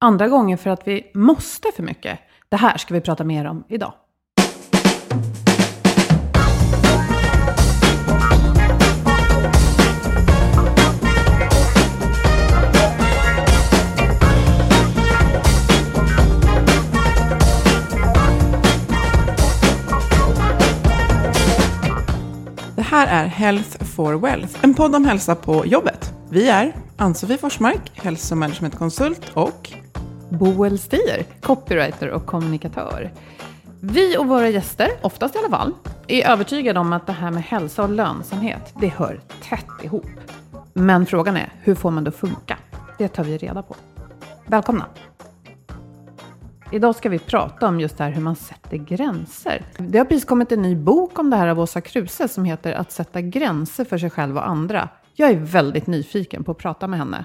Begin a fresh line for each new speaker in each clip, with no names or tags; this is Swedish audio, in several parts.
Andra gånger för att vi måste för mycket. Det här ska vi prata mer om idag.
Det här är Health for Wealth, en podd om hälsa på jobbet. Vi är Ann-Sofie Forsmark, hälsomanagementkonsult och
Boel Stier, copywriter och kommunikatör. Vi och våra gäster, oftast i alla fall, är övertygade om att det här med hälsa och lönsamhet, det hör tätt ihop. Men frågan är, hur får man det att funka? Det tar vi reda på. Välkomna! Idag ska vi prata om just det här hur man sätter gränser. Det har precis kommit en ny bok om det här av Åsa Kruse som heter Att sätta gränser för sig själv och andra. Jag är väldigt nyfiken på att prata med henne.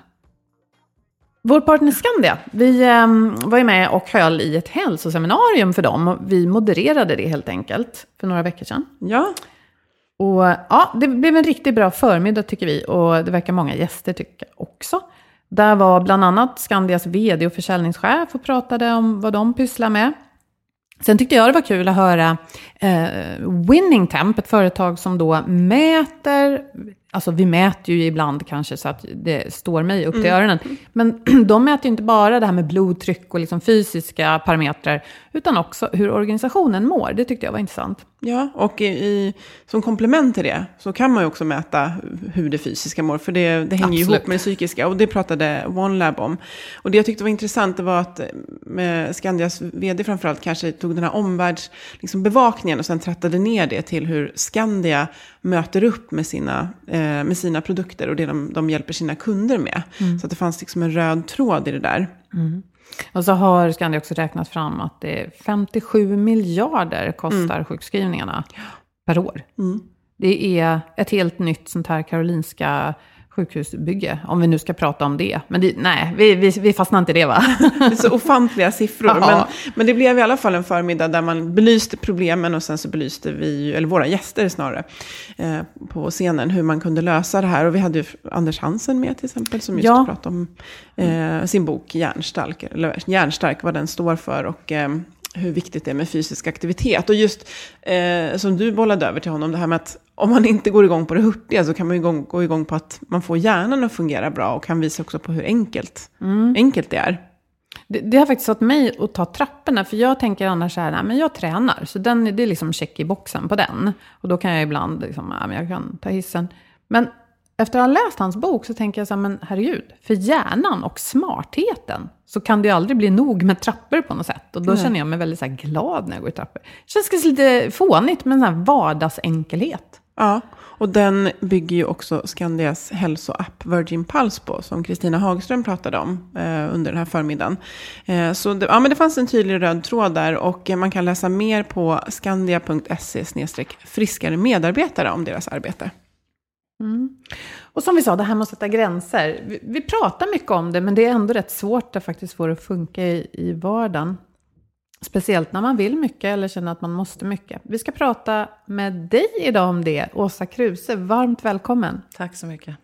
Vår partner Skandia, vi eh, var ju med och höll i ett hälsoseminarium för dem. Vi modererade det helt enkelt för några veckor sedan.
ja,
Och ja, det blev en riktigt bra förmiddag tycker vi och det verkar många gäster tycka också. Där var bland annat Skandias vd och försäljningschef och pratade om vad de pysslar med. Sen tyckte jag det var kul att höra eh, Winning Temp, ett företag som då mäter, alltså vi mäter ju ibland kanske så att det står mig upp till öronen, men de mäter ju inte bara det här med blodtryck och liksom fysiska parametrar, utan också hur organisationen mår. Det tyckte jag var intressant.
ja. och i, i, som komplement till det så kan man ju också mäta hur det fysiska mår, för det, det hänger ju
Absolut.
ihop med det psykiska. Och det pratade OneLab om. Och det jag tyckte var intressant det var att eh, Skandias vd framförallt kanske tog den här omvärldsbevakningen liksom och sen trattade ner det till hur Skandia möter upp med sina, eh, med sina produkter och det de, de hjälper sina kunder med. Så att det fanns liksom en röd tråd i det där.
Och så har Skandia också räknat fram att det är 57 miljarder kostar sjukskrivningarna per år. Det är ett helt nytt sånt här Karolinska sjukhusbygge, om vi nu ska prata om det. Men det, nej, vi, vi, vi fastnar inte i det va?
Det är så ofantliga siffror. Men, men det blev i alla fall en förmiddag där man belyste problemen och sen så belyste vi, eller våra gäster snarare, eh, på scenen hur man kunde lösa det här. Och vi hade ju Anders Hansen med till exempel som just
Ja.
pratade om eh, sin bok Hjärnstark, eller Hjärnstark, vad den står för. Och, eh, hur viktigt det är med fysisk aktivitet. Och just eh, som du bollade över till honom, det här med att om man inte går igång på det hurtiga så kan man igång, gå igång på att man får hjärnan att fungera bra och kan visa också på hur enkelt, enkelt det är.
Det, det har faktiskt fått mig att ta trapporna, för jag tänker annars så här, nej men jag tränar, så den, det är liksom check i boxen på den. Och då kan jag ibland, liksom, ja, men jag kan ta hissen. Men efter att ha läst hans bok så tänker jag så här, men herregud, för hjärnan och smartheten så kan det ju aldrig bli nog med trappor på något sätt. Och då
Nej.
känner jag mig väldigt så glad när jag går i trappor. Det känns lite fånigt med en sån här vardagsenkelhet.
Ja, och den bygger ju också Skandias hälsoapp Virgin Pulse på, som Kristina Hagström pratade om eh, under den här förmiddagen. Eh, så det, ja, men det fanns en tydlig röd tråd där och eh, man kan läsa mer på skandia.se friskare medarbetare om deras arbete. Mm.
Och som vi sa, det här med att sätta gränser. Vi, vi pratar mycket om det, men det är ändå rätt svårt att faktiskt få det att funka i, i vardagen. Speciellt när man vill mycket eller känner att man måste mycket. Vi ska prata med dig idag om det, Åsa Kruse. Varmt välkommen.
Tack så mycket.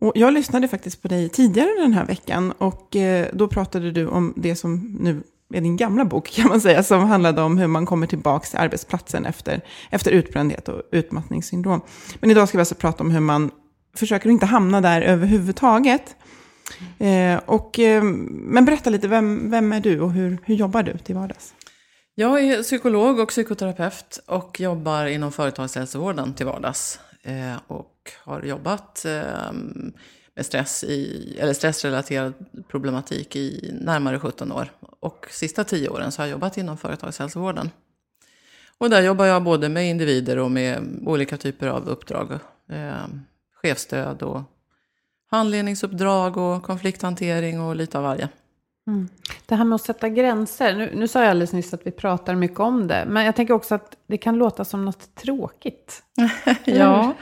Och jag lyssnade faktiskt på dig tidigare den här veckan och eh, då pratade du om det som nu är din gamla bok kan man säga, som handlade om hur man kommer tillbaka till arbetsplatsen efter, efter utbrändhet och utmattningssyndrom. Men idag ska vi alltså prata om hur man försöker inte hamna där överhuvudtaget. Eh, och, eh, men berätta lite, vem, vem är du och hur, hur jobbar du till vardags?
Jag är psykolog och psykoterapeut och jobbar inom företagshälsovården till vardags. Eh, och har jobbat eh, med stress i, eller stressrelaterad problematik i närmare 17 år. Och sista 10 åren så har jag jobbat inom företagshälsovården. Och där jobbar jag både med individer och med olika typer av uppdrag. Eh, chefstöd och handledningsuppdrag och konflikthantering och lite av varje.
Det här med att sätta gränser. Nu, nu sa jag alldeles nyss att vi pratar mycket om det. Men jag tänker också att det kan låta som något tråkigt.
Ja,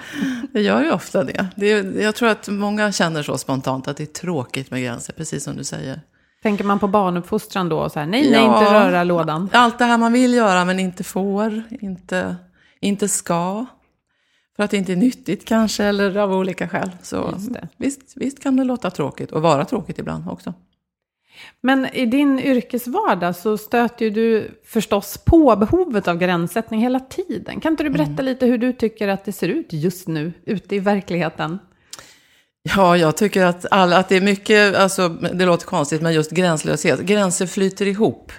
det gör ju ofta det. det är, jag tror att många känner så spontant att det är tråkigt med gränser, precis som du säger.
Tänker man på barnuppfostran då? Så här, nej, nej,
Ja.
inte röra lådan.
Allt det här man vill göra men inte får, inte, inte ska. För att det inte är nyttigt kanske, eller av olika skäl. Så visst, visst kan det låta tråkigt, och vara tråkigt ibland också.
Men i din yrkesvardag så stöter du förstås på behovet av gränssättning hela tiden. Kan inte du berätta lite hur du tycker att det ser ut just nu, ute i verkligheten?
Ja, jag tycker att, alla, att det är mycket, alltså, det låter konstigt, men just gränslöshet. Gränser flyter ihop.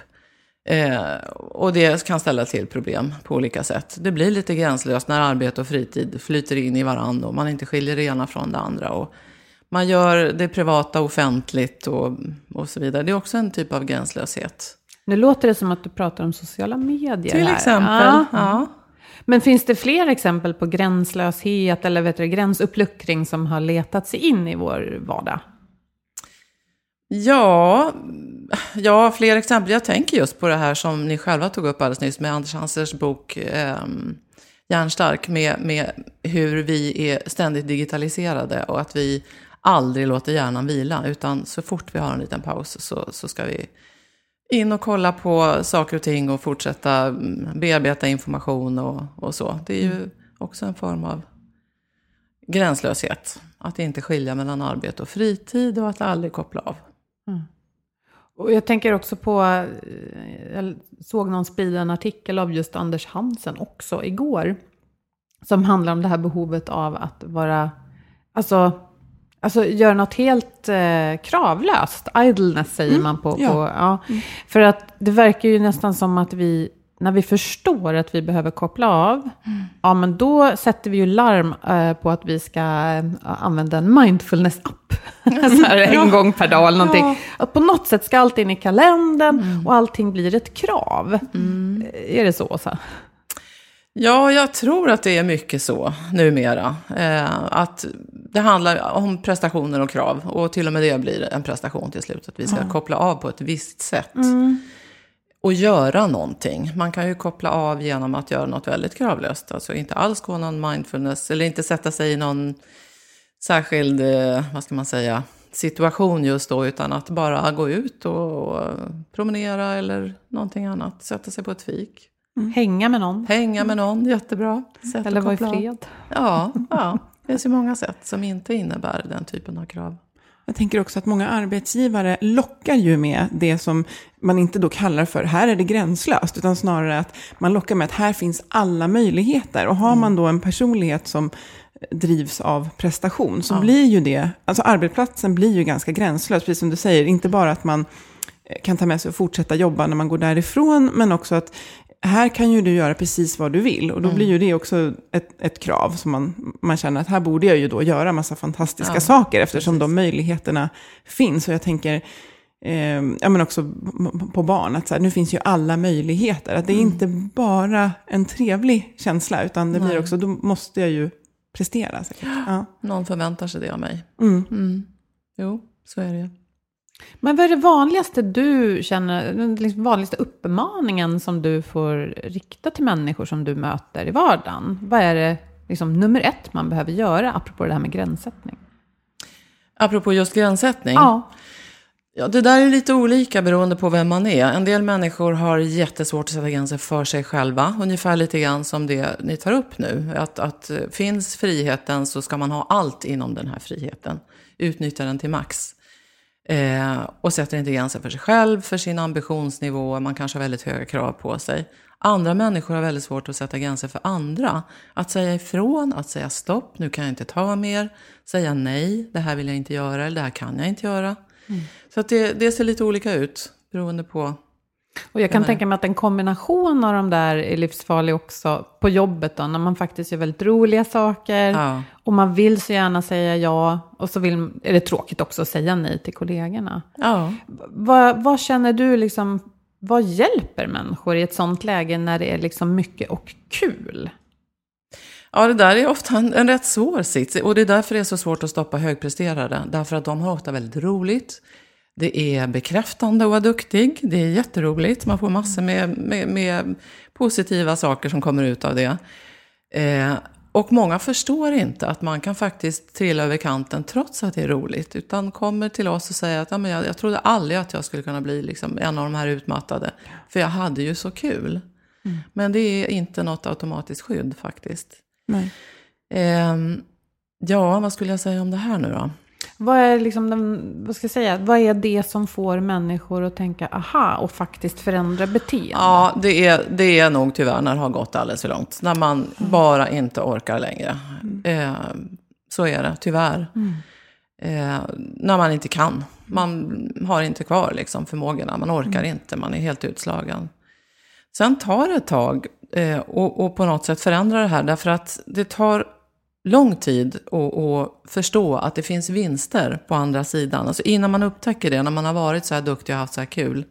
Eh, och det kan ställa till problem på olika sätt. Det blir lite gränslöst när arbete och fritid flyter in i varandra och man inte skiljer det ena från det andra. Och man gör det privata offentligt och, och så vidare. Det är också en typ av gränslöshet.
Nu låter det som att du pratar om sociala medier
Till
här.
exempel.
Ja.
Ja.
Men finns det fler exempel på gränslöshet eller vet du, gränsuppluckring som har letat sig in i vår vardag?
Ja, ja, fler exempel. Jag tänker just på det här som ni själva tog upp alldeles nyss med Anders Hansers bok eh, Hjärnstark, med, med hur vi är ständigt digitaliserade och att vi aldrig låter hjärnan vila, utan så fort vi har en liten paus så, så ska vi in och kolla på saker och ting och fortsätta mm, bearbeta information och, och så. Det är ju också en form av gränslöshet. Att inte skilja mellan arbete och fritid och att aldrig koppla av.
Och jag tänker också på, eh, jag såg någon sprida en artikel av just Anders Hansen också igår. Som handlar om det här behovet av att vara, alltså, alltså göra något helt eh, kravlöst. Idleness säger man på.
ja.
på ja. För att det verkar ju nästan som att vi, när vi förstår att vi behöver koppla av, ja men då sätter vi ju larm eh, på att vi ska eh, använda en mindfulness-app. så här en gång per dag eller någonting. Att på något sätt ska allt in i kalendern och allting blir ett krav. Är det så? så?
Ja, jag tror att det är mycket så numera. Eh, att det handlar om prestationer och krav. Och till och med det blir en prestation till slut. Att vi ska koppla av på ett visst sätt. Och göra någonting. Man kan ju koppla av genom att göra något väldigt kravlöst. Alltså inte alls gå någon mindfulness. Eller inte sätta sig i någon särskild, eh, vad ska man säga, situation just då. Utan att bara gå ut och, promenera eller någonting annat. Sätta sig på ett fik.
Hänga med någon?
Hänga med någon, jättebra. Sätt
Eller vara i fred?
Ja, ja, det finns ju många sätt som inte innebär den typen av krav.
Jag tänker också att många arbetsgivare lockar ju med det som man inte då kallar för här är det gränslöst, utan snarare att man lockar med att här finns alla möjligheter. Och har man då en personlighet som drivs av prestation så blir ju det, alltså arbetsplatsen blir ju ganska gränslös, precis som du säger, inte bara att man kan ta med sig och fortsätta jobba när man går därifrån, men också att här kan ju du göra precis vad du vill. Och då
Mm.
blir ju det också ett, ett krav som man, man känner att här borde jag ju då göra massa fantastiska
Ja,
saker eftersom de möjligheterna finns. Och jag tänker, eh, ja men också på barn, att så här, nu finns ju alla möjligheter. Att det är inte bara en trevlig känsla, utan det blir också, då måste jag ju prestera. Säkert. Ja.
Någon förväntar sig det av mig.
Mm.
Mm. Jo, så är det.
Men vad är det vanligaste du känner, den liksom vanligaste uppmaningen som du får rikta till människor som du möter i vardagen? Vad är det liksom, nummer ett man behöver göra, apropå det här med gränssättning?
Apropå just gränssättning.
Ja.
Ja, det där är lite olika beroende på vem man är. En del människor har jättesvårt att sätta gränser för sig själva. Ungefär lite grann som det ni tar upp nu. Att, att eh, finns friheten så ska man ha allt inom den här friheten. Utnyttja den till max. Eh, och sätter inte gränser för sig själv, för sin ambitionsnivå. Man kanske har väldigt höga krav på sig. Andra människor har väldigt svårt att sätta gränser för andra. Att säga ifrån, att säga stopp, nu kan jag inte ta mer. Säga nej, det här vill jag inte göra eller det här kan jag inte göra. Så att det, det ser lite olika ut beroende på.
Och jag kan tänka mig att en kombination av de där är livsfarlig också på jobbet då, när man faktiskt gör väldigt roliga saker.
Ja.
Och man vill så gärna säga ja, och så vill, är det tråkigt också att säga nej till kollegorna.
Ja.
Vad, vad känner du liksom, vad hjälper människor i ett sånt läge när det är liksom mycket och kul?
ja, det där är ofta en, en rätt svår sits. Och det är därför det är så svårt att stoppa högpresterare. Därför att de har ofta väldigt roligt. Det är bekräftande att vara duktig. Det är jätteroligt. Man får massor med, med, med positiva saker som kommer ut av det. Eh, och många förstår inte att man kan faktiskt trilla över kanten trots att det är roligt. Utan kommer till oss och säger att ja, men jag, jag trodde aldrig att jag skulle kunna bli liksom en av de här utmattade. För jag hade ju så kul. Men det är inte något automatiskt skydd faktiskt. Ehm, ja, vad skulle jag säga om det här nu då?
Vad är, liksom den, vad ska jag säga, vad är det som får människor att tänka aha och faktiskt förändra beteende?
Ja, det är, det är nog tyvärr när det har gått alldeles för långt. När man bara inte orkar längre. Eh, så är det, tyvärr. Eh, när man inte kan. Man har inte kvar liksom, förmågorna. Man orkar inte, man är helt utslagen. Sen tar det ett tag eh, och, och på något sätt förändra det här. Därför att det tar lång tid att, förstå att det finns vinster på andra sidan. Alltså innan man upptäcker det, när man har varit så här duktig och haft så här kul,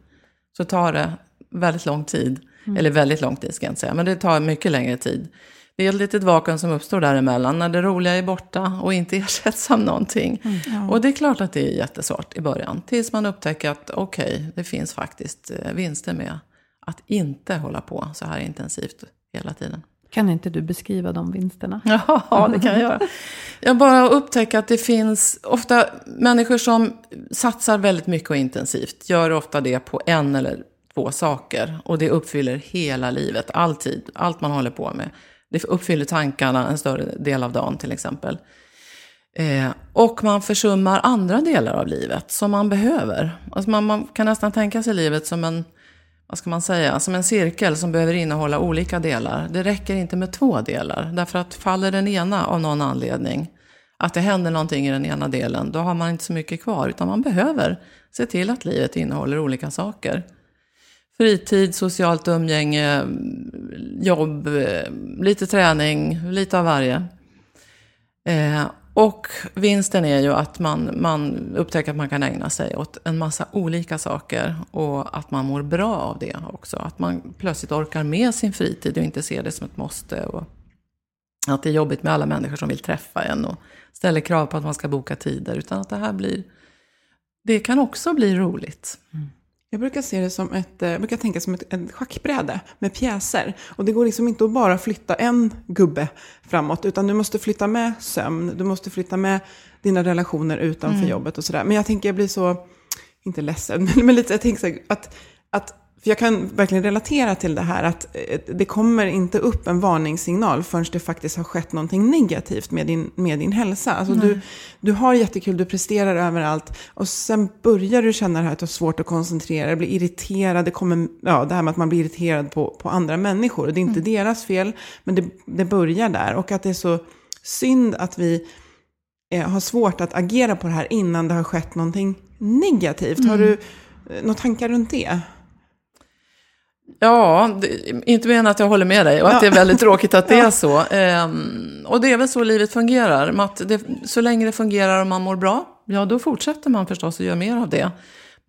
så tar det väldigt lång tid. Eller väldigt lång tid ska jag inte säga, men det tar mycket längre tid. Det är ett litet vakuum som uppstår däremellan när det roliga är borta och inte ersätts av någonting. Och det är klart att det är jättesvårt i början. Tills man upptäcker att okej, det finns faktiskt eh, vinster med att inte hålla på så här intensivt hela tiden.
Kan inte du beskriva de vinsterna?
Ja, det kan jag göra. Jag bara upptäcker att det finns ofta människor som satsar väldigt mycket och intensivt. Gör ofta det på en eller två saker. Och det uppfyller hela livet, alltid. Allt man håller på med. Det uppfyller tankarna en större del av dagen till exempel. Eh, och man försummar andra delar av livet som man behöver. Alltså man, man kan nästan tänka sig livet som en, vad ska man säga, som en cirkel som behöver innehålla olika delar. Det räcker inte med två delar. Därför att faller den ena av någon anledning, att det händer någonting i den ena delen, då har man inte så mycket kvar. Utan man behöver se till att livet innehåller olika saker. Fritid, socialt umgänge, jobb, eh, lite träning, lite av varje. Eh, och vinsten är ju att man, man upptäcker att man kan ägna sig åt en massa olika saker och att man mår bra av det också. Att man plötsligt orkar med sin fritid och inte ser det som ett måste. Och att det är jobbigt med alla människor som vill träffa en och ställer krav på att man ska boka tider. Utan att det här blir, det kan också bli roligt. Mm.
Jag brukar se det som ett, eh, jag brukar tänka som ett, ett schackbräde med pjäser. Och det går liksom inte att bara flytta en gubbe framåt, utan du måste flytta med sömn, du måste flytta med dina relationer utanför jobbet och sådär. Men jag tänker, jag blir så, inte ledsen, men lite, jag tänker så här, att, att för jag kan verkligen relatera till det här att eh, det kommer inte upp en varningssignal förrän det faktiskt har skett någonting negativt med din, med din hälsa. Alltså du, du har jättekul, du presterar överallt och sen börjar du känna det här att du har svårt att koncentrera dig, blir irriterad, det kommer, ja det här med att man blir irriterad på, på andra människor. Och det är inte deras fel, men det, det börjar där. Och att det är så synd att vi eh, har svårt att agera på det här innan det har skett någonting negativt. Har du eh, några tankar runt det?
Ja, det, inte än att jag håller med dig och att det är väldigt tråkigt att det är så. Ehm, och det är väl så livet fungerar. Att det, så länge det fungerar och man mår bra, ja då fortsätter man förstås att göra mer av det.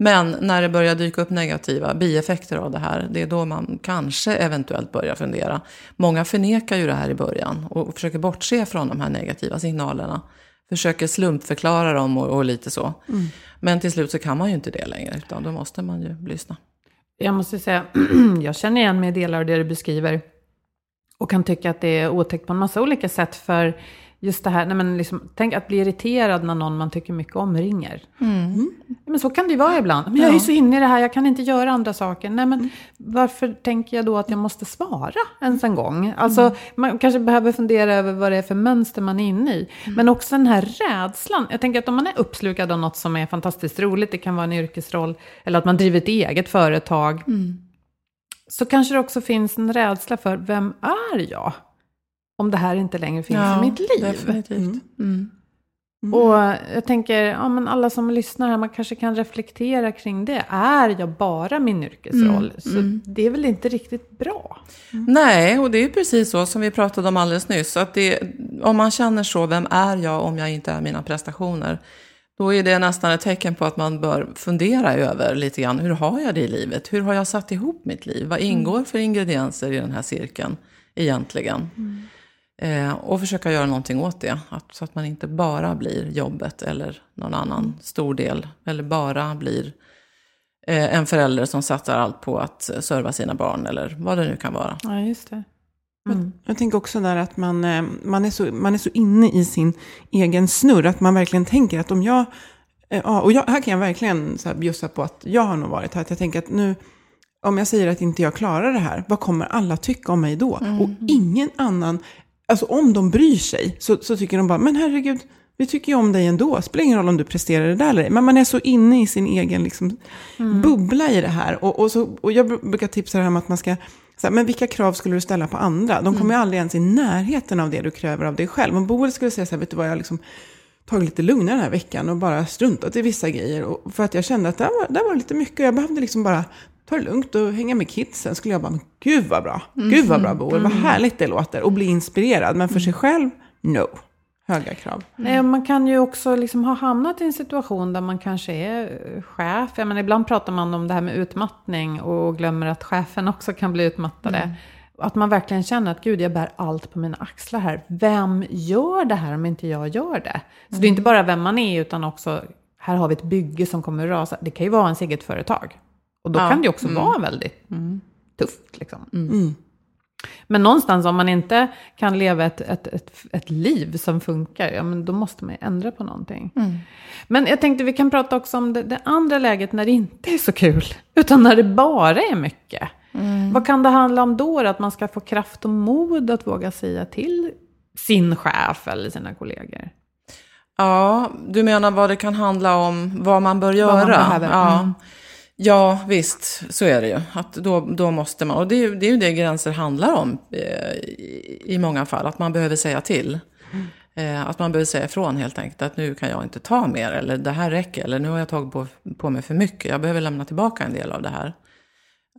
Men när det börjar dyka upp negativa bieffekter av det här, det är då man kanske eventuellt börjar fundera. Många förnekar ju det här i början och försöker bortse från de här negativa signalerna. Försöker slumpförklara dem och, och lite så. Mm. Men till slut så kan man ju inte det längre, utan då måste man ju lyssna.
Jag måste säga, jag känner igen mig i delar av det du beskriver. Och kan tycka att det är otäckt på en massa olika sätt. För just det här, nej men liksom, tänk att bli irriterad när någon man tycker mycket om ringer. Mm. Men så kan det ju vara ibland. Men jag är ju så inne i det här, jag kan inte göra andra saker. Nej men varför tänker jag då att jag måste svara ens en gång? Alltså mm. man kanske behöver fundera över vad det är för mönster man är inne i. Mm. Men också den här rädslan. Jag tänker att om man är uppslukad av något som är fantastiskt roligt, det kan vara en yrkesroll, eller att man driver ett eget företag. Mm. Så kanske det också finns en rädsla för, vem är jag? Om det här inte längre finns ja, i mitt liv.
Definitivt. Mm. Mm.
Mm. Och jag tänker, ja, men alla som lyssnar här, man kanske kan reflektera kring det. Är jag bara min yrkesroll? Mm. Så mm. det är väl inte riktigt bra?
Mm. Nej, och det är precis så som vi pratade om alldeles nyss. Att det, om man känner så, vem är jag om jag inte är mina prestationer? Då är det nästan ett tecken på att man bör fundera över lite grann, hur har jag det i livet? Hur har jag satt ihop mitt liv? Vad ingår för ingredienser i den här cirkeln egentligen? Eh, och försöka göra någonting åt det. Att, så att man inte bara blir jobbet eller någon annan stor del. Eller bara blir eh, en förälder som satsar allt på att serva sina barn eller vad det nu kan vara.
Ja, just det.
Mm. Jag tänker också där att man, eh, man, är så, man är så inne i sin egen snurr. Att man verkligen tänker att om jag... Eh, ja, och jag, här kan jag verkligen så här bjussa på att jag har nog varit här. Att jag tänker att nu, om jag säger att inte jag klarar det här, vad kommer alla tycka om mig då? Mm. Och ingen annan alltså om de bryr sig så, så tycker de bara, men herregud, vi tycker ju om dig ändå. Spelar ingen roll om du presterar det där eller ej. Men man är så inne i sin egen liksom, mm. bubbla i det här. Och, och, så, och jag brukar tipsa det här om att man ska, så här, men vilka krav skulle du ställa på andra? De kommer mm. aldrig ens i närheten av det du kräver av dig själv. Om Boel skulle säga så här, vet du vad, jag har liksom tagit lite lugnare den här veckan och bara struntat i vissa grejer. Och för att jag kände att det var, det var lite mycket. Jag behövde liksom bara ta det lugnt och hänga med kidsen. Skulle jag bara, men gud vad bra. Mm. Gud vad bra Boel, mm. vad härligt det låter. Och bli inspirerad. Men för sig själv, no. Höga krav.
Nej, man kan ju också liksom ha hamnat i en situation där man kanske är chef. Jag menar, ibland pratar man om det här med utmattning och glömmer att chefen också kan bli utmattade. Mm. Att man verkligen känner att gud, jag bär allt på mina axlar här. Vem gör det här om inte jag gör det? Så mm. det är inte bara vem man är, utan också, här har vi ett bygge som kommer att rasa. Det kan ju vara ens eget företag. Och då ja. kan det också mm. vara väldigt mm. tufft. Liksom. Mm. mm. Men någonstans om man inte kan leva ett, ett, ett, ett, liv som funkar, ja men då måste man ju ändra på någonting. Mm. Men jag tänkte vi kan prata också om det, det, andra läget när det inte är så kul, utan när det bara är mycket. Mm. Vad kan det handla om då? Att man ska få kraft och mod att våga säga till sin chef eller sina kollegor?
Ja, du menar vad det kan handla om, vad man bör göra? Vad man ja. Mm. Ja, visst, så är det ju. Att då, då måste man, och det är, det är ju det gränser handlar om eh, i, i många fall, att man behöver säga till. Mm. Eh, att man behöver säga ifrån helt enkelt, att nu kan jag inte ta mer, eller det här räcker, eller nu har jag tagit på, på mig för mycket, jag behöver lämna tillbaka en del av det här.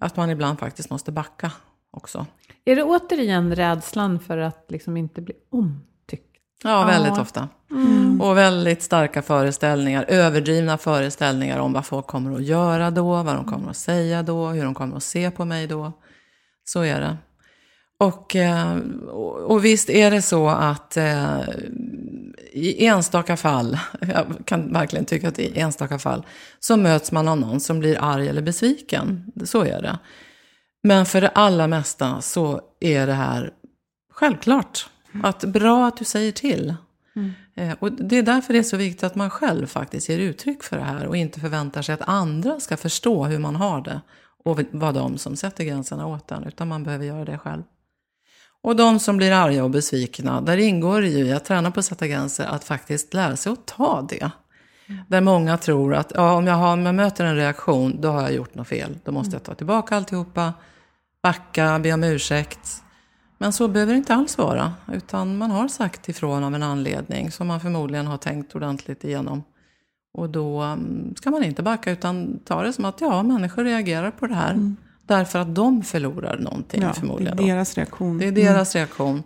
Att man ibland faktiskt måste backa också.
Är det återigen rädslan för att liksom inte bli om?
Ja, väldigt ja. ofta. Mm. Och väldigt starka föreställningar, överdrivna föreställningar om vad folk kommer att göra då, vad de kommer att säga då, hur de kommer att se på mig då. Så är det. Och, eh, och visst är det så att eh, i enstaka fall, jag kan verkligen tycka att i enstaka fall, så möts man av någon som blir arg eller besviken. Så är det. Men för det allra mesta så är det här självklart. Att bra att du säger till. Mm. Eh, och det är därför det är så viktigt att man själv faktiskt ger uttryck för det här och inte förväntar sig att andra ska förstå hur man har det och vara de som sätter gränserna åt en, utan man behöver göra det själv. Och de som blir arga och besvikna, där ingår det ju att träna på att sätta gränser, att faktiskt lära sig att ta det. Mm. Där många tror att ja, om jag, har, om jag möter en reaktion, då har jag gjort något fel. Då måste jag ta tillbaka alltihopa, backa, be om ursäkt. Men så behöver det inte alls vara, utan man har sagt ifrån av en anledning som man förmodligen har tänkt ordentligt igenom. Och då mm, ska man inte backa utan ta det som att ja, människor reagerar på det här. Mm. Därför att de förlorar någonting
Ja,
förmodligen.
det är deras reaktion.
Det är deras reaktion.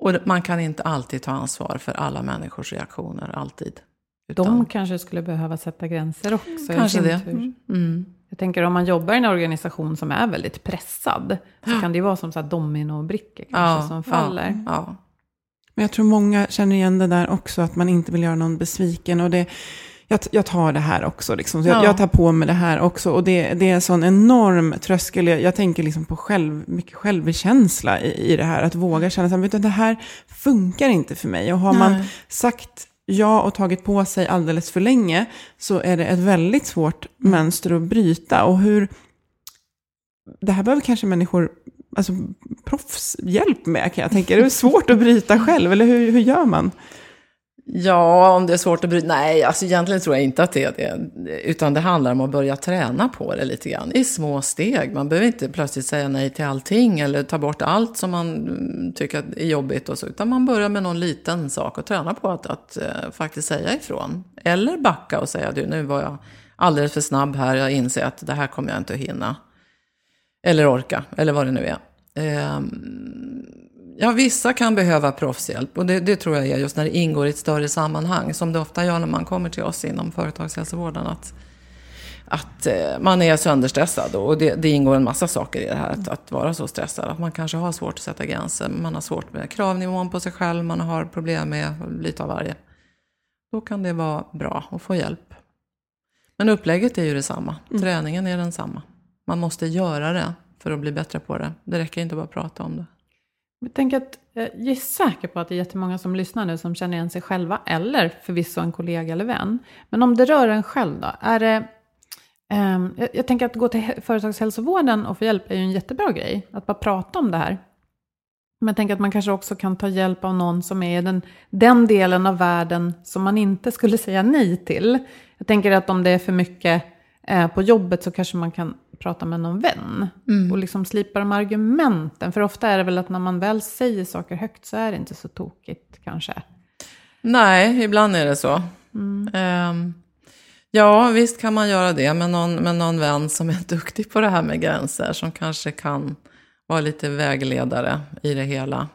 Och man kan inte alltid ta ansvar för alla människors reaktioner, alltid. Utan,
De kanske skulle behöva sätta gränser också.
kanske det.
tur.
Mm.
Jag tänker om man jobbar i en organisation som är väldigt pressad. Så kan det ju vara som så här dominobrickor kanske som faller.
Ja, ja.
Men jag tror många känner igen det där också, att man inte vill göra någon besviken. Och det, jag, jag tar det här också, liksom. Så jag,
Ja.
jag tar på mig det här också. Och det, det är en sån enorm tröskel. Jag, jag tänker liksom på själv, mycket självkänsla i, i det här. Att våga känna att det här funkar inte för mig. Och har man
Nej.
sagt ja och tagit på sig alldeles för länge, så är det ett väldigt svårt mönster att bryta. Och hur... Det här behöver kanske människor, alltså proffshjälp med kan jag tänka. Det är svårt att bryta själv, eller hur, hur gör man?
Ja, om det är svårt att bryta. Nej, alltså egentligen tror jag inte att det är det. Utan det handlar om att börja träna på det lite grann. I små steg. Man behöver inte plötsligt säga nej till allting. Eller ta bort allt som man mm, tycker är jobbigt och så. Utan man börjar med någon liten sak och träna på att, att eh, faktiskt säga ifrån. Eller backa och säga du, nu var jag alldeles för snabb här. Jag inser att det här kommer jag inte att hinna. Eller orka, eller vad det nu är. Ehm, Ja, vissa kan behöva proffshjälp och det, det tror jag är just när det ingår i ett större sammanhang, som det ofta gör när man kommer till oss inom företagshälsovården. Att, att eh, man är sönderstressad och det, det ingår en massa saker i det här att, att vara så stressad. Att man kanske har svårt att sätta gränser, man har svårt med kravnivån på sig själv, man har problem med lite av varje. Då kan det vara bra att få hjälp. Men upplägget är ju detsamma, träningen är densamma. Man måste göra det för att bli bättre på det. Det räcker inte bara att prata om det.
Jag tänker att eh, jag är säker på att det är jättemånga som lyssnar nu som känner igen sig själva, eller förvisso en kollega eller vän. Men om det rör en själv då, är det... ehm, jag, jag tänker att gå till företagshälsovården och få hjälp är ju en jättebra grej, att bara prata om det här. Men jag tänker att man kanske också kan ta hjälp av någon som är i den, den delen av världen som man inte skulle säga nej till. Jag tänker att om det är för mycket eh, på jobbet så kanske man kan prata med någon vän. Och liksom slipa de argumenten. För ofta är det väl att när man väl säger saker högt så är det inte så tokigt kanske.
Nej, ibland är det så. Ehm, ja, visst kan man göra det med någon, med någon vän som är duktig på det här med gränser, som kanske kan vara lite vägledare i det hela.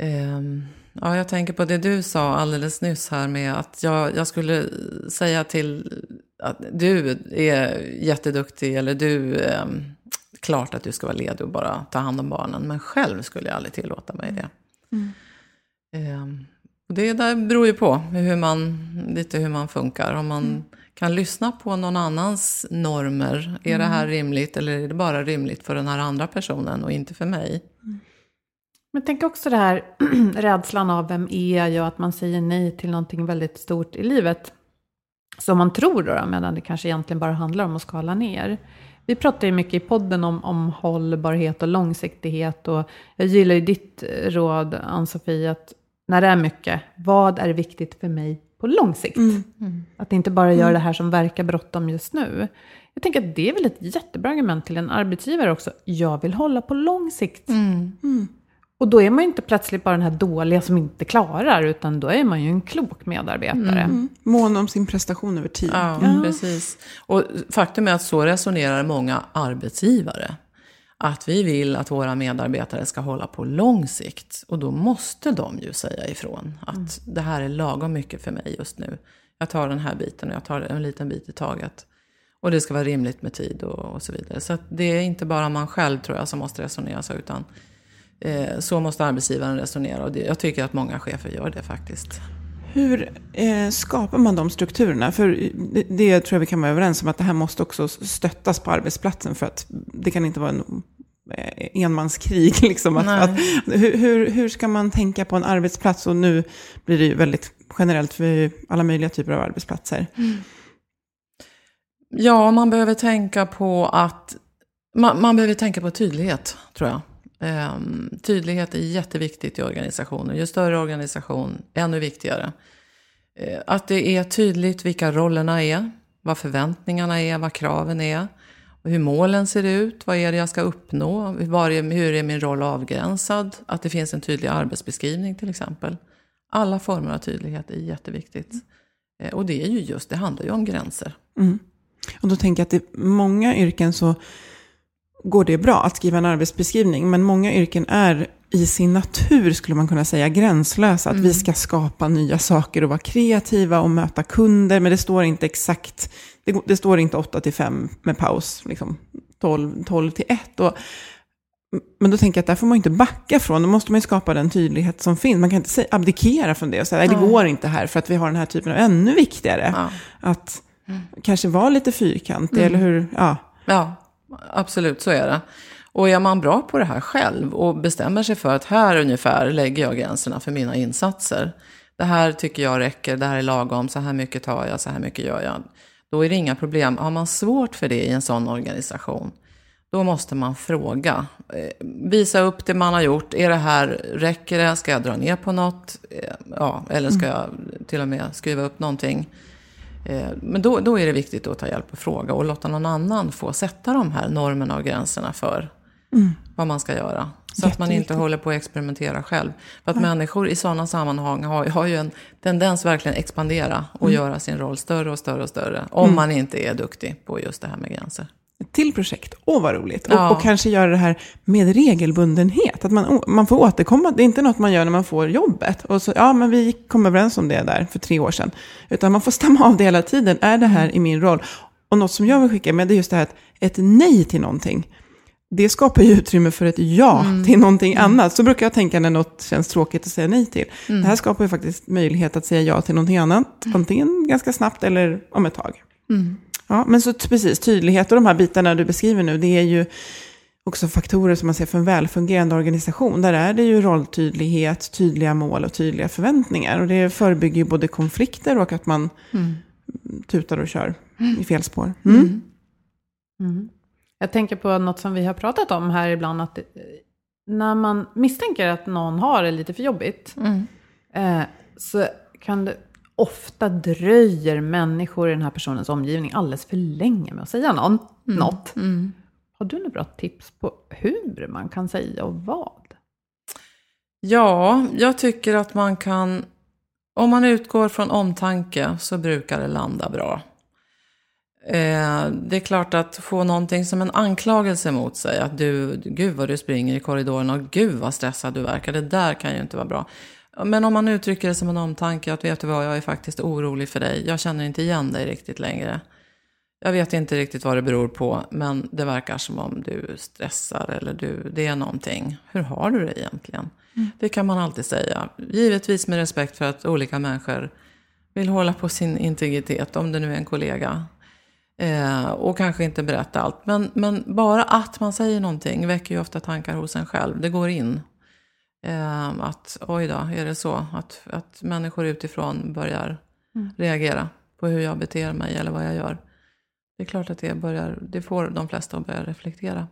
Ehm, ja, jag tänker på det du sa alldeles nyss här med att jag, jag skulle säga till att du är jätteduktig eller du, ehm, klart att du ska vara ledig och bara ta hand om barnen, men själv skulle jag aldrig tillåta mig det. Ehm, och Det där beror ju på hur man, lite hur man funkar. Om man kan lyssna på någon annans normer. Är det här rimligt eller är det bara rimligt för den här andra personen och inte för mig?
Men tänk också det här rädslan av vem är jag, att man säger nej till någonting väldigt stort i livet. Som man tror då, medan det kanske egentligen bara handlar om att skala ner. Vi pratar ju mycket i podden om, om hållbarhet och långsiktighet. Och jag gillar ju ditt eh, råd, Ann-Sofie, att när det är mycket, vad är viktigt för mig på lång sikt? Att inte bara göra det här som verkar bråttom just nu. Jag tänker att det är väl ett jättebra argument till en arbetsgivare också. Jag vill hålla på lång sikt. Och då är man ju inte plötsligt bara den här dåliga som inte klarar, utan då är man ju en klok medarbetare.
Mån om sin prestation över tid.
Ja, precis. Och faktum är att så resonerar många arbetsgivare. Att vi vill att våra medarbetare ska hålla på lång sikt. Och då måste de ju säga ifrån att det här är lagom mycket för mig just nu. Jag tar den här biten och jag tar en liten bit i taget. Och det ska vara rimligt med tid och, och så vidare. Så att det är inte bara man själv tror jag som måste resonera så, utan så måste arbetsgivaren resonera. Och jag tycker att många chefer gör det faktiskt.
Hur eh, skapar man de strukturerna? För det, tror jag vi kan vara överens om att det här måste också stöttas på arbetsplatsen för att det kan inte vara en eh, enmanskrig. Liksom, att, att, hur, hur, ska man tänka på en arbetsplats? Och nu blir det ju väldigt generellt för alla möjliga typer av arbetsplatser.
Ja, man behöver tänka på att man, man behöver tänka på tydlighet, tror jag. Um, tydlighet är jätteviktigt i organisationer. Ju större organisation, ännu viktigare. Uh, att det är tydligt vilka rollerna är, vad förväntningarna är, vad kraven är. Och hur målen ser ut, vad är det jag ska uppnå, var är, hur är min roll avgränsad. Att det finns en tydlig arbetsbeskrivning till exempel. Alla former av tydlighet är jätteviktigt. Eh, och det är ju just, det handlar ju om gränser. Mm.
Och då tänker jag att i många yrken så går det bra att skriva en arbetsbeskrivning. Men många yrken är i sin natur, skulle man kunna säga, gränslösa. Att vi ska skapa nya saker och vara kreativa och möta kunder. Men det står inte exakt, det, det står inte 8 till 5 med paus, liksom 12, 12 till 1. Och, men då tänker jag att där får man inte backa från. Då måste man ju skapa den tydlighet som finns. Man kan inte säga, abdikera från det och säga, nej det går inte här för att vi har den här typen av, ännu viktigare.
Ja.
Att kanske vara lite fyrkantig, eller hur? Ja.
Ja, absolut så är det. Och är man bra på det här själv och bestämmer sig för att här ungefär lägger jag gränserna för mina insatser. Det här tycker jag räcker, det här är lagom, så här mycket tar jag, så här mycket gör jag. Då är det inga problem. Har man svårt för det i en sån organisation, då måste man fråga. Eh, Visa upp det man har gjort. Är det här, räcker det? Ska jag dra ner på något? Eh, Ja, eller ska jag till och med skriva upp någonting? Eh, Men då, då är det viktigt att ta hjälp och fråga och låta någon annan få sätta de här normerna och gränserna för vad man ska göra. Så att man inte håller på att experimentera själv. För att människor i sådana sammanhang har, har ju en tendens verkligen expandera och göra sin roll större och större och större. Om man inte är duktig på just det här med gränser.
Ett till projekt. Åh, vad roligt.
Ja.
Och, och kanske göra det här med regelbundenhet. Att man, man får återkomma. Det är inte något man gör när man får jobbet. Och så, ja, men vi kom överens om det där för tre år sedan. Utan man får stämma av det hela tiden. Är det här i min roll? Och något som jag vill skicka med det är just det här att ett nej till någonting. Det skapar ju utrymme för ett ja till någonting annat. Så brukar jag tänka när något känns tråkigt att säga nej till. Det här skapar ju faktiskt möjlighet att säga ja till någonting annat. Antingen ganska snabbt eller om ett tag. Ja, men så precis, tydlighet och de här bitarna du beskriver nu, det är ju också faktorer som man ser för en välfungerande organisation. Där är det ju rolltydlighet, tydliga mål och tydliga förväntningar. Och det förebygger ju både konflikter och att man tutar och kör i fel spår. Mm.
Jag tänker på något som vi har pratat om här ibland, att eh, när man misstänker att någon har det lite för jobbigt, eh, så kan det ofta dröjer människor i den här personens omgivning alldeles för länge med att säga någon, något. Har du några bra tips på hur man kan säga och vad?
Ja, jag tycker att man kan... Om man utgår från omtanke så brukar det landa bra. Eh, det är klart att få någonting som en anklagelse mot sig. Att du, gud vad du springer i korridoren och gud vad stressad du verkar. Det där kan ju inte vara bra. Men om man uttrycker det som en omtanke, att vet du vad, jag är faktiskt orolig för dig. Jag känner inte igen dig riktigt längre. Jag vet inte riktigt vad det beror på, men det verkar som om du stressar eller du, det är någonting. Hur har du det egentligen? Det kan man alltid säga. Givetvis med respekt för att olika människor vill hålla på sin integritet, om det nu är en kollega. Eh, och kanske inte berätta allt. Men, men bara att man säger någonting väcker ju ofta tankar hos en själv. Det går in. Eh, att oj då, är det så? Att, att människor utifrån börjar reagera på hur jag beter mig eller vad jag gör. Det är klart att det, börjar, det får de flesta att börja reflektera.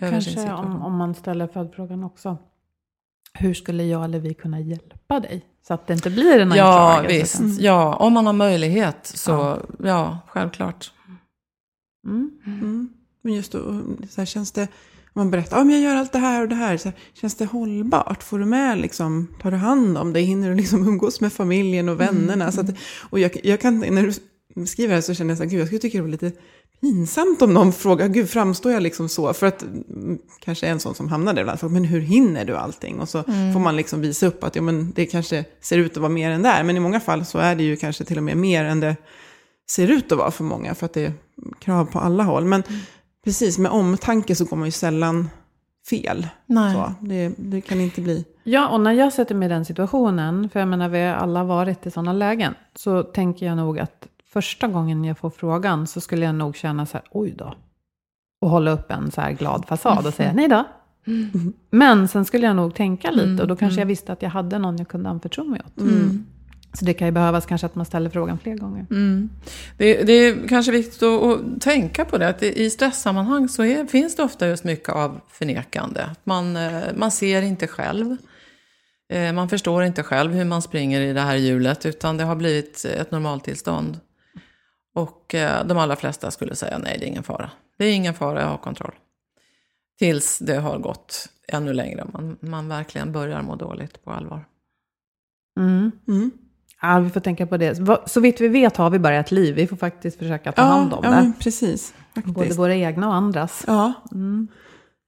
Kanske om, om man ställer följdfrågan också. Hur skulle jag eller vi kunna hjälpa dig? Så att det inte blir en
Ja, visst.
sen.
Ja, om man har möjlighet så, ja, självklart.
Mm.
Mm. Men just då, så här, känns det, man berättar, men jag gör allt det här och det här, så känns det hållbart? Får du med, liksom, tar du hand om det? Hinner du liksom umgås med familjen och vännerna? Så att, och jag, jag kan, när du beskriver det här så känner jag så här, gud jag skulle tycka det var lite pinsamt om någon frågar, gud framstår jag liksom så? För att mm, kanske en sån som hamnar där ibland, men hur hinner du allting? Och så får man liksom visa upp att ja, men det kanske ser ut att vara mer än det är. Men i många fall så är det ju kanske till och med mer än det ser ut att vara för många. För att det är krav på alla håll. Men precis, med omtanke så går man ju sällan fel.
Nej.
Så, det, det kan inte bli...
Ja, och när jag sätter mig i den situationen, för jag menar vi har alla varit i sådana lägen, så tänker jag nog att första gången jag får frågan så skulle jag nog känna så här, oj då. Och hålla upp en så här glad fasad och säga, nej då. Men sen skulle jag nog tänka lite och då kanske jag visste att jag hade någon jag kunde anförtro mig åt. Så det kan ju behövas kanske att man ställer frågan fler gånger.
Det, det är kanske viktigt att, att tänka på det, att det, i stresssammanhang så är, finns det ofta just mycket av förnekande. Man, eh, man ser inte själv. Eh, Man förstår inte själv hur man springer i det här hjulet, utan det har blivit ett normaltillstånd. Och eh, de allra flesta skulle säga nej, det är ingen fara. Det är ingen fara, jag har kontroll. Tills det har gått ännu längre, man, man verkligen börjar må dåligt på allvar.
Mm.
Mm.
Ja, vi får tänka på det. Så vitt vi vet har vi bara ett liv. Vi får faktiskt försöka ta
Ja,
hand om
ja
det.
precis. faktiskt.
Både våra egna och andras.
Ja.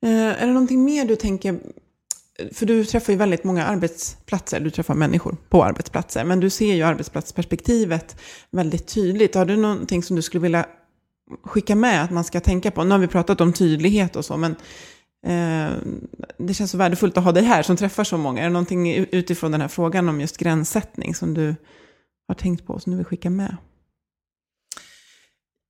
Eh, är det någonting mer du tänker, för du träffar ju väldigt många arbetsplatser, du träffar människor på arbetsplatser, men du ser ju arbetsplatsperspektivet väldigt tydligt. Har du någonting som du skulle vilja skicka med att man ska tänka på? Nu har vi pratat om tydlighet och så, men Eh, det känns så värdefullt att ha dig här som träffar så många. Är det någonting utifrån den här frågan om just gränssättning som du har tänkt på, och som du vill skicka med?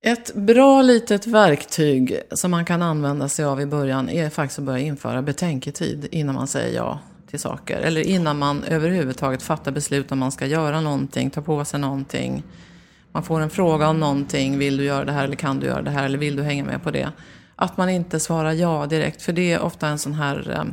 Ett bra litet verktyg som man kan använda sig av i början är faktiskt att börja införa betänketid innan man säger ja till saker. Eller innan man överhuvudtaget fattar beslut om man ska göra någonting, ta på sig någonting. Man får en fråga om någonting, vill du göra det här eller kan du göra det här eller vill du hänga med på det? Att man inte svarar ja direkt, för det är ofta en sån här, eh,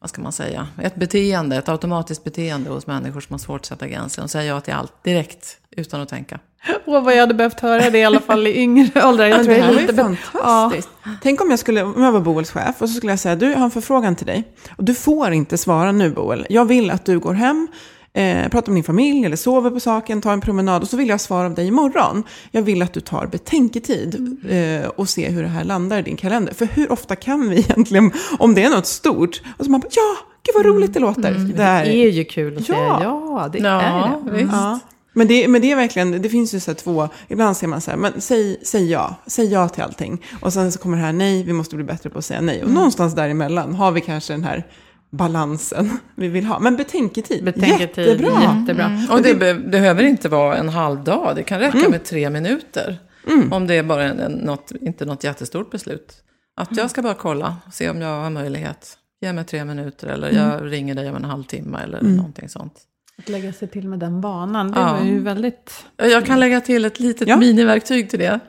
vad ska man säga, ett beteende, ett automatiskt beteende hos människor som har svårt att sätta gränser. och säga ja till allt direkt, utan att tänka.
Åh, vad jag hade behövt höra det i alla fall i yngre åldrar. Jag tror
det här
är
var
lite be-
fantastiskt. Tänk om jag, skulle, om jag var Boels chef och så skulle jag säga, du jag har en förfrågan till dig. Och du får inte svara nu Boel. Jag vill att du går hem, eh, pratar med din familj eller sover på saken, tar en promenad och så vill jag svara av dig imorgon. Jag vill att du tar betänketid eh, och ser hur det här landar i din kalender. För hur ofta kan vi egentligen, om det är något stort, och så man bara, ja, gud vad roligt det låter. Det
Det
här-
är ju kul att
Ja.
säga ja, det
Ja,
är det.
visst.
Ja. Men det, men det är verkligen, det finns ju så här två, ibland säger man så här, men säg, säg ja, säg ja till allting. Och sen så kommer det här nej, vi måste bli bättre på att säga nej. Och någonstans däremellan har vi kanske den här balansen vi vill ha. Men betänketid,
Betänketid,
jättebra.
jättebra.
Och det be- behöver inte vara en halv dag, det kan räcka med tre minuter. Om det är bara en, en, något, inte något jättestort beslut. Att jag ska bara kolla, se om jag har möjlighet. Ge mig tre minuter eller jag ringer dig om en halvtimme eller någonting sånt.
Att lägga sig till med den vanan, det
Ja.
var ju väldigt...
Jag kan lägga till ett litet
Ja.
miniverktyg till det.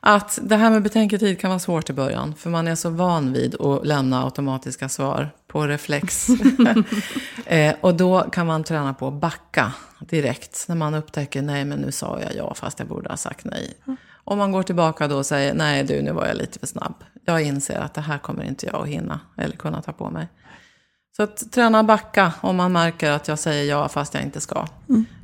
Att det här med betänketid kan vara svårt i början. För man är så van vid att lämna automatiska svar på reflex. eh, och då kan man träna på att backa direkt. När man upptäcker, nej men nu sa jag ja fast jag borde ha sagt nej. Om man går tillbaka då och säger, nej du nu var jag lite för snabb. Jag inser att det här kommer inte jag att hinna eller kunna ta på mig. Så att träna backa om man märker att jag säger ja fast jag inte ska.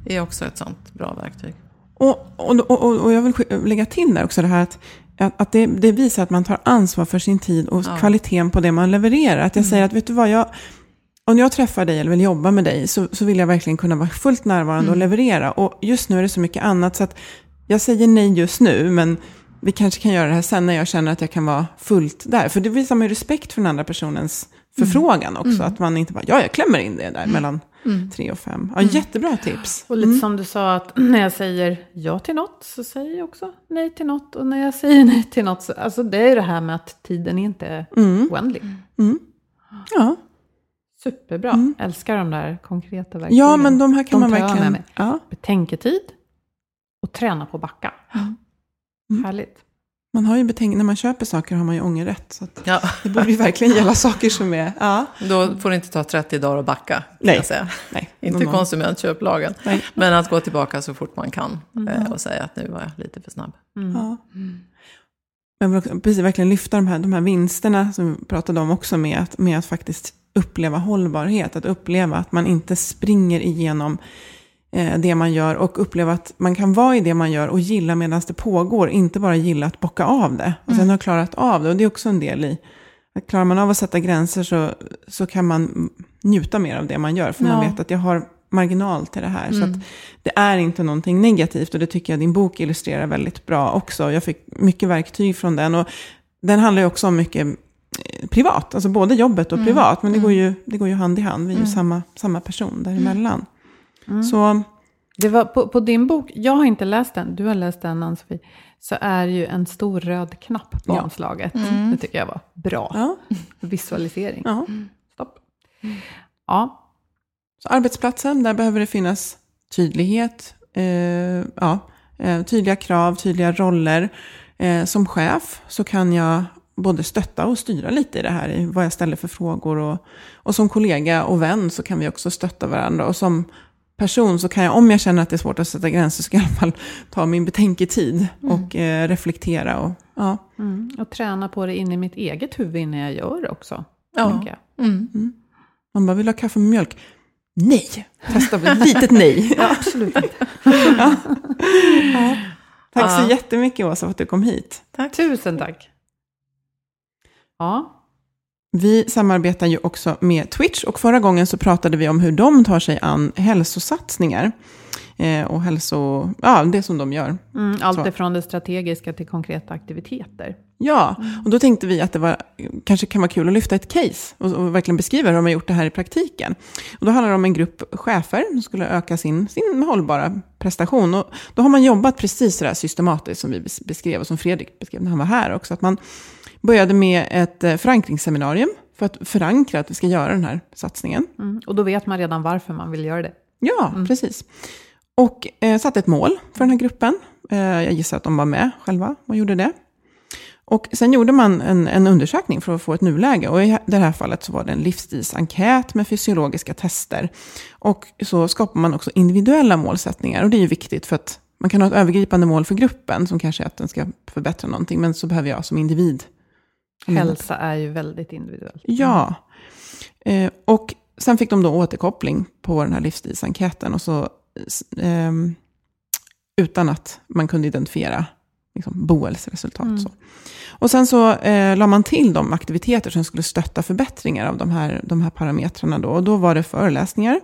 är också ett sånt bra verktyg.
Och, och, och, och jag vill lägga till där också det här att, att, det, det visar att man tar ansvar för sin tid och kvaliteten på det man levererar. Att jag säger att, vet du vad, jag, om jag träffar dig eller vill jobba med dig så, så vill jag verkligen kunna vara fullt närvarande och leverera. Och just nu är det så mycket annat så att jag säger nej just nu, men vi kanske kan göra det här sen när jag känner att jag kan vara fullt där. För det visar man ju respekt för den andra personens förfrågan också. Att man inte bara, ja jag klämmer in det där mellan tre och fem. Ja, Jättebra tips.
Och lite som du sa, att när jag säger ja till något så säger jag också nej till något. Och när jag säger nej till något, så, alltså det är det här med att tiden inte är oändlig.
Ja.
Superbra. Älskar de där konkreta verktygen.
ja, men de här kan
De
man verkligen...
med mig.
Ja.
Betänketid och träna på backa.
Mm.
Härligt.
Man har ju betänk- när man köper saker har man ju ångerrätt. Så att
Ja,
det borde ju verkligen gälla saker som är... Ja.
då får det inte ta 30 dagar att backa, kan
Nej.
jag säga.
Nej,
Inte
normal.
konsumentköplagen.
Nej.
Men att gå tillbaka så fort man kan eh, och säga att nu var jag lite för snabb.
Ja. Men jag vill precis, verkligen lyfta de här, de här vinsterna som vi pratade om också med att, med att faktiskt uppleva hållbarhet. Att uppleva att man inte springer igenom det man gör och uppleva att man kan vara i det man gör och gilla medan det pågår. Inte bara gilla att bocka av det och sen ha klarat av det. Och det är också en del i att klarar man av att sätta gränser så, så kan man njuta mer av det man gör. För man
Ja.
vet att jag har marginal till det här. Så att det är inte någonting negativt och det tycker jag din bok illustrerar väldigt bra också. Jag fick mycket verktyg från den. Och den handlar ju också om mycket eh, privat, alltså både jobbet och privat. Men det går, ju, det går ju hand i hand, vi är ju samma, samma person däremellan. Så
Det var på, på din bok, jag har inte läst den, du har läst den Ann-Sofie, så är ju en stor röd knapp på
Ja.
omslaget. Det tycker jag var bra.
ja,
Visualisering.
ja.
Stopp. Ja,
Så arbetsplatsen, där behöver det finnas tydlighet, eh, ja, eh, tydliga krav, tydliga roller. Eh, som chef så kan jag både stötta och styra lite i det här, i vad jag ställer för frågor. Och, och som kollega och vän så kan vi också stötta varandra. Och som person så kan jag, om jag känner att det är svårt att sätta gränser, så kan jag i alla fall ta min betänketid och eh, reflektera. Och, ja.
mm. och träna på det in i mitt eget huvud innan jag gör det också.
Ja.
jag.
Mm.
Man bara, vill du ha kaffe med mjölk? Nej! Testa ett litet nej.
Absolut inte.
Tack så
Ja.
jättemycket Åsa för att du kom hit.
Tusen tack. Ja,
Vi samarbetar ju också med Twitch och förra gången så pratade vi om hur de tar sig an hälsosatsningar. Eh, och hälso, ja, det som de gör.
mm, allt ifrån det strategiska till konkreta aktiviteter.
Ja, och då tänkte vi att det var, kanske kan vara kul att lyfta ett case och, och verkligen beskriva hur de har gjort det här i praktiken. Och då handlar det om en grupp chefer som skulle öka sin, sin hållbara prestation. Och då har man jobbat precis så där systematiskt som vi bes- beskrev och som Fredrik beskrev när han var här också. Att man började med ett eh, förankringsseminarium för att förankra att vi ska göra den här satsningen.
Mm, och då vet man redan varför man vill göra det.
Ja, precis. Och eh, satte ett mål för den här gruppen. Eh, jag gissar att de var med själva och gjorde det. Och sen gjorde man en, en undersökning för att få ett nuläge. Och i det här fallet så var det en livsstilsenkät med fysiologiska tester. Och så skapar man också individuella målsättningar. Och det är ju viktigt för att man kan ha ett övergripande mål för gruppen som kanske är att den ska förbättra någonting. Men så behöver jag som individ.
Hälsa är ju väldigt individuellt.
Ja. Eh, och sen fick de då återkoppling på den här livsstilsenkäten. Och så, ehm, utan att man kunde identifiera liksom, Boels resultat. Så. Och sen så eh, la man till de aktiviteter som skulle stötta förbättringar av de här, de här parametrarna. Då. Och då var det föreläsningar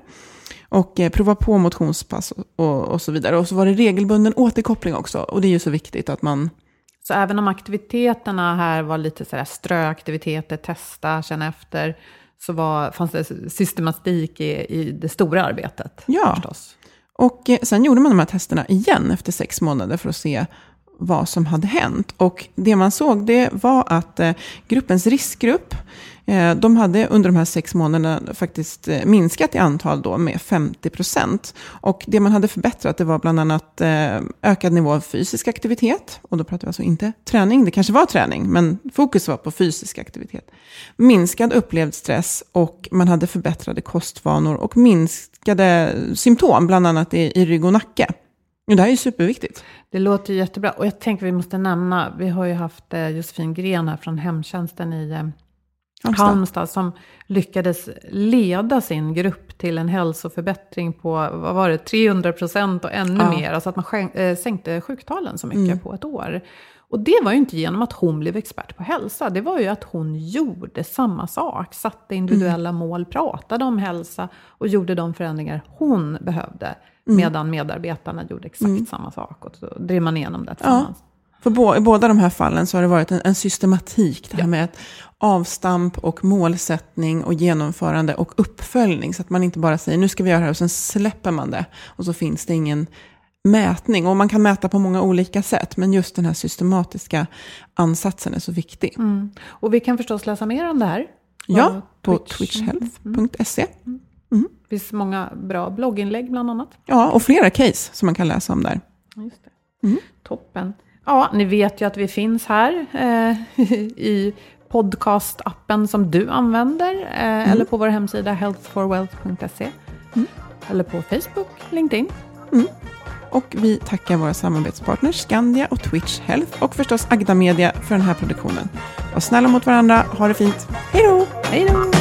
och eh, prova på motionspass och, och, och så vidare. Och så var det regelbunden återkoppling också. Och det är ju så viktigt att man
Så även om aktiviteterna här var lite sådär ströaktiviteter, testa, känna efter, så var, fanns det systematik i, i det stora arbetet.
Ja.
Förstås.
Och eh, sen gjorde man de här testerna igen efter sex månader för att se vad som hade hänt. Och det man såg det var att eh, gruppens riskgrupp, Eh, de hade under de här sex månaderna faktiskt eh, minskat i antal då med 50 procent. Och det man hade förbättrat det var bland annat eh, ökad nivå av fysisk aktivitet. Och då pratar vi alltså inte träning, det kanske var träning, men fokus var på fysisk aktivitet. Minskad upplevd stress och man hade förbättrade kostvanor och minskade symptom, bland annat i, i rygg och nacke. Det här är ju superviktigt.
Det låter jättebra. Och jag tänker vi måste nämna, vi har ju haft eh, Josefin Gren här från hemtjänsten i
Halmstad.
Halmstad som lyckades leda sin grupp till en hälsoförbättring på, vad var det, 300 procent och ännu
Ja.
mer. Alltså att man skänk, eh, sänkte sjuktalen så mycket på ett år. Och det var ju inte genom att hon blev expert på hälsa. Det var ju att hon gjorde samma sak. Satte individuella mål, pratade om hälsa och gjorde de förändringar hon behövde. Medan medarbetarna gjorde exakt samma sak. Och så drev man igenom det tillsammans.
För bå, i båda de här fallen så har det varit en, en systematik. Det här med ett avstamp och målsättning och genomförande och uppföljning. Så att man inte bara säger nu ska vi göra det här och sen släpper man det. Och så finns det ingen mätning. Och man kan mäta på många olika sätt. Men just den här systematiska ansatsen är så viktig.
Mm. Och vi kan förstås läsa mer om det här.
Ja, på
Twitch.
twitchhealth.se.
Det finns många bra blogginlägg bland annat.
Ja, och flera case som man kan läsa om där.
Just det. Toppen. Ja, ni vet ju att vi finns här eh, i podcastappen som du använder. Eh, Eller på vår hemsida healthforwealth.se. Eller på Facebook, LinkedIn.
Och vi tackar våra samarbetspartners Skandia och Twitch Health och förstås Agda Media för den här produktionen. Var snälla mot varandra, ha det fint. Hej då!
Hej då!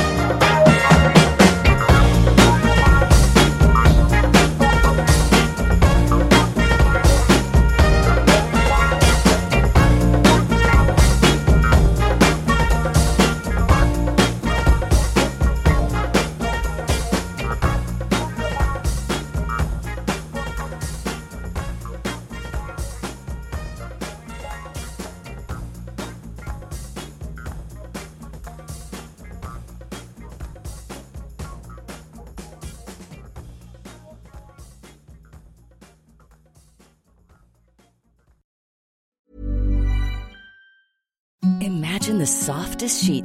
sheets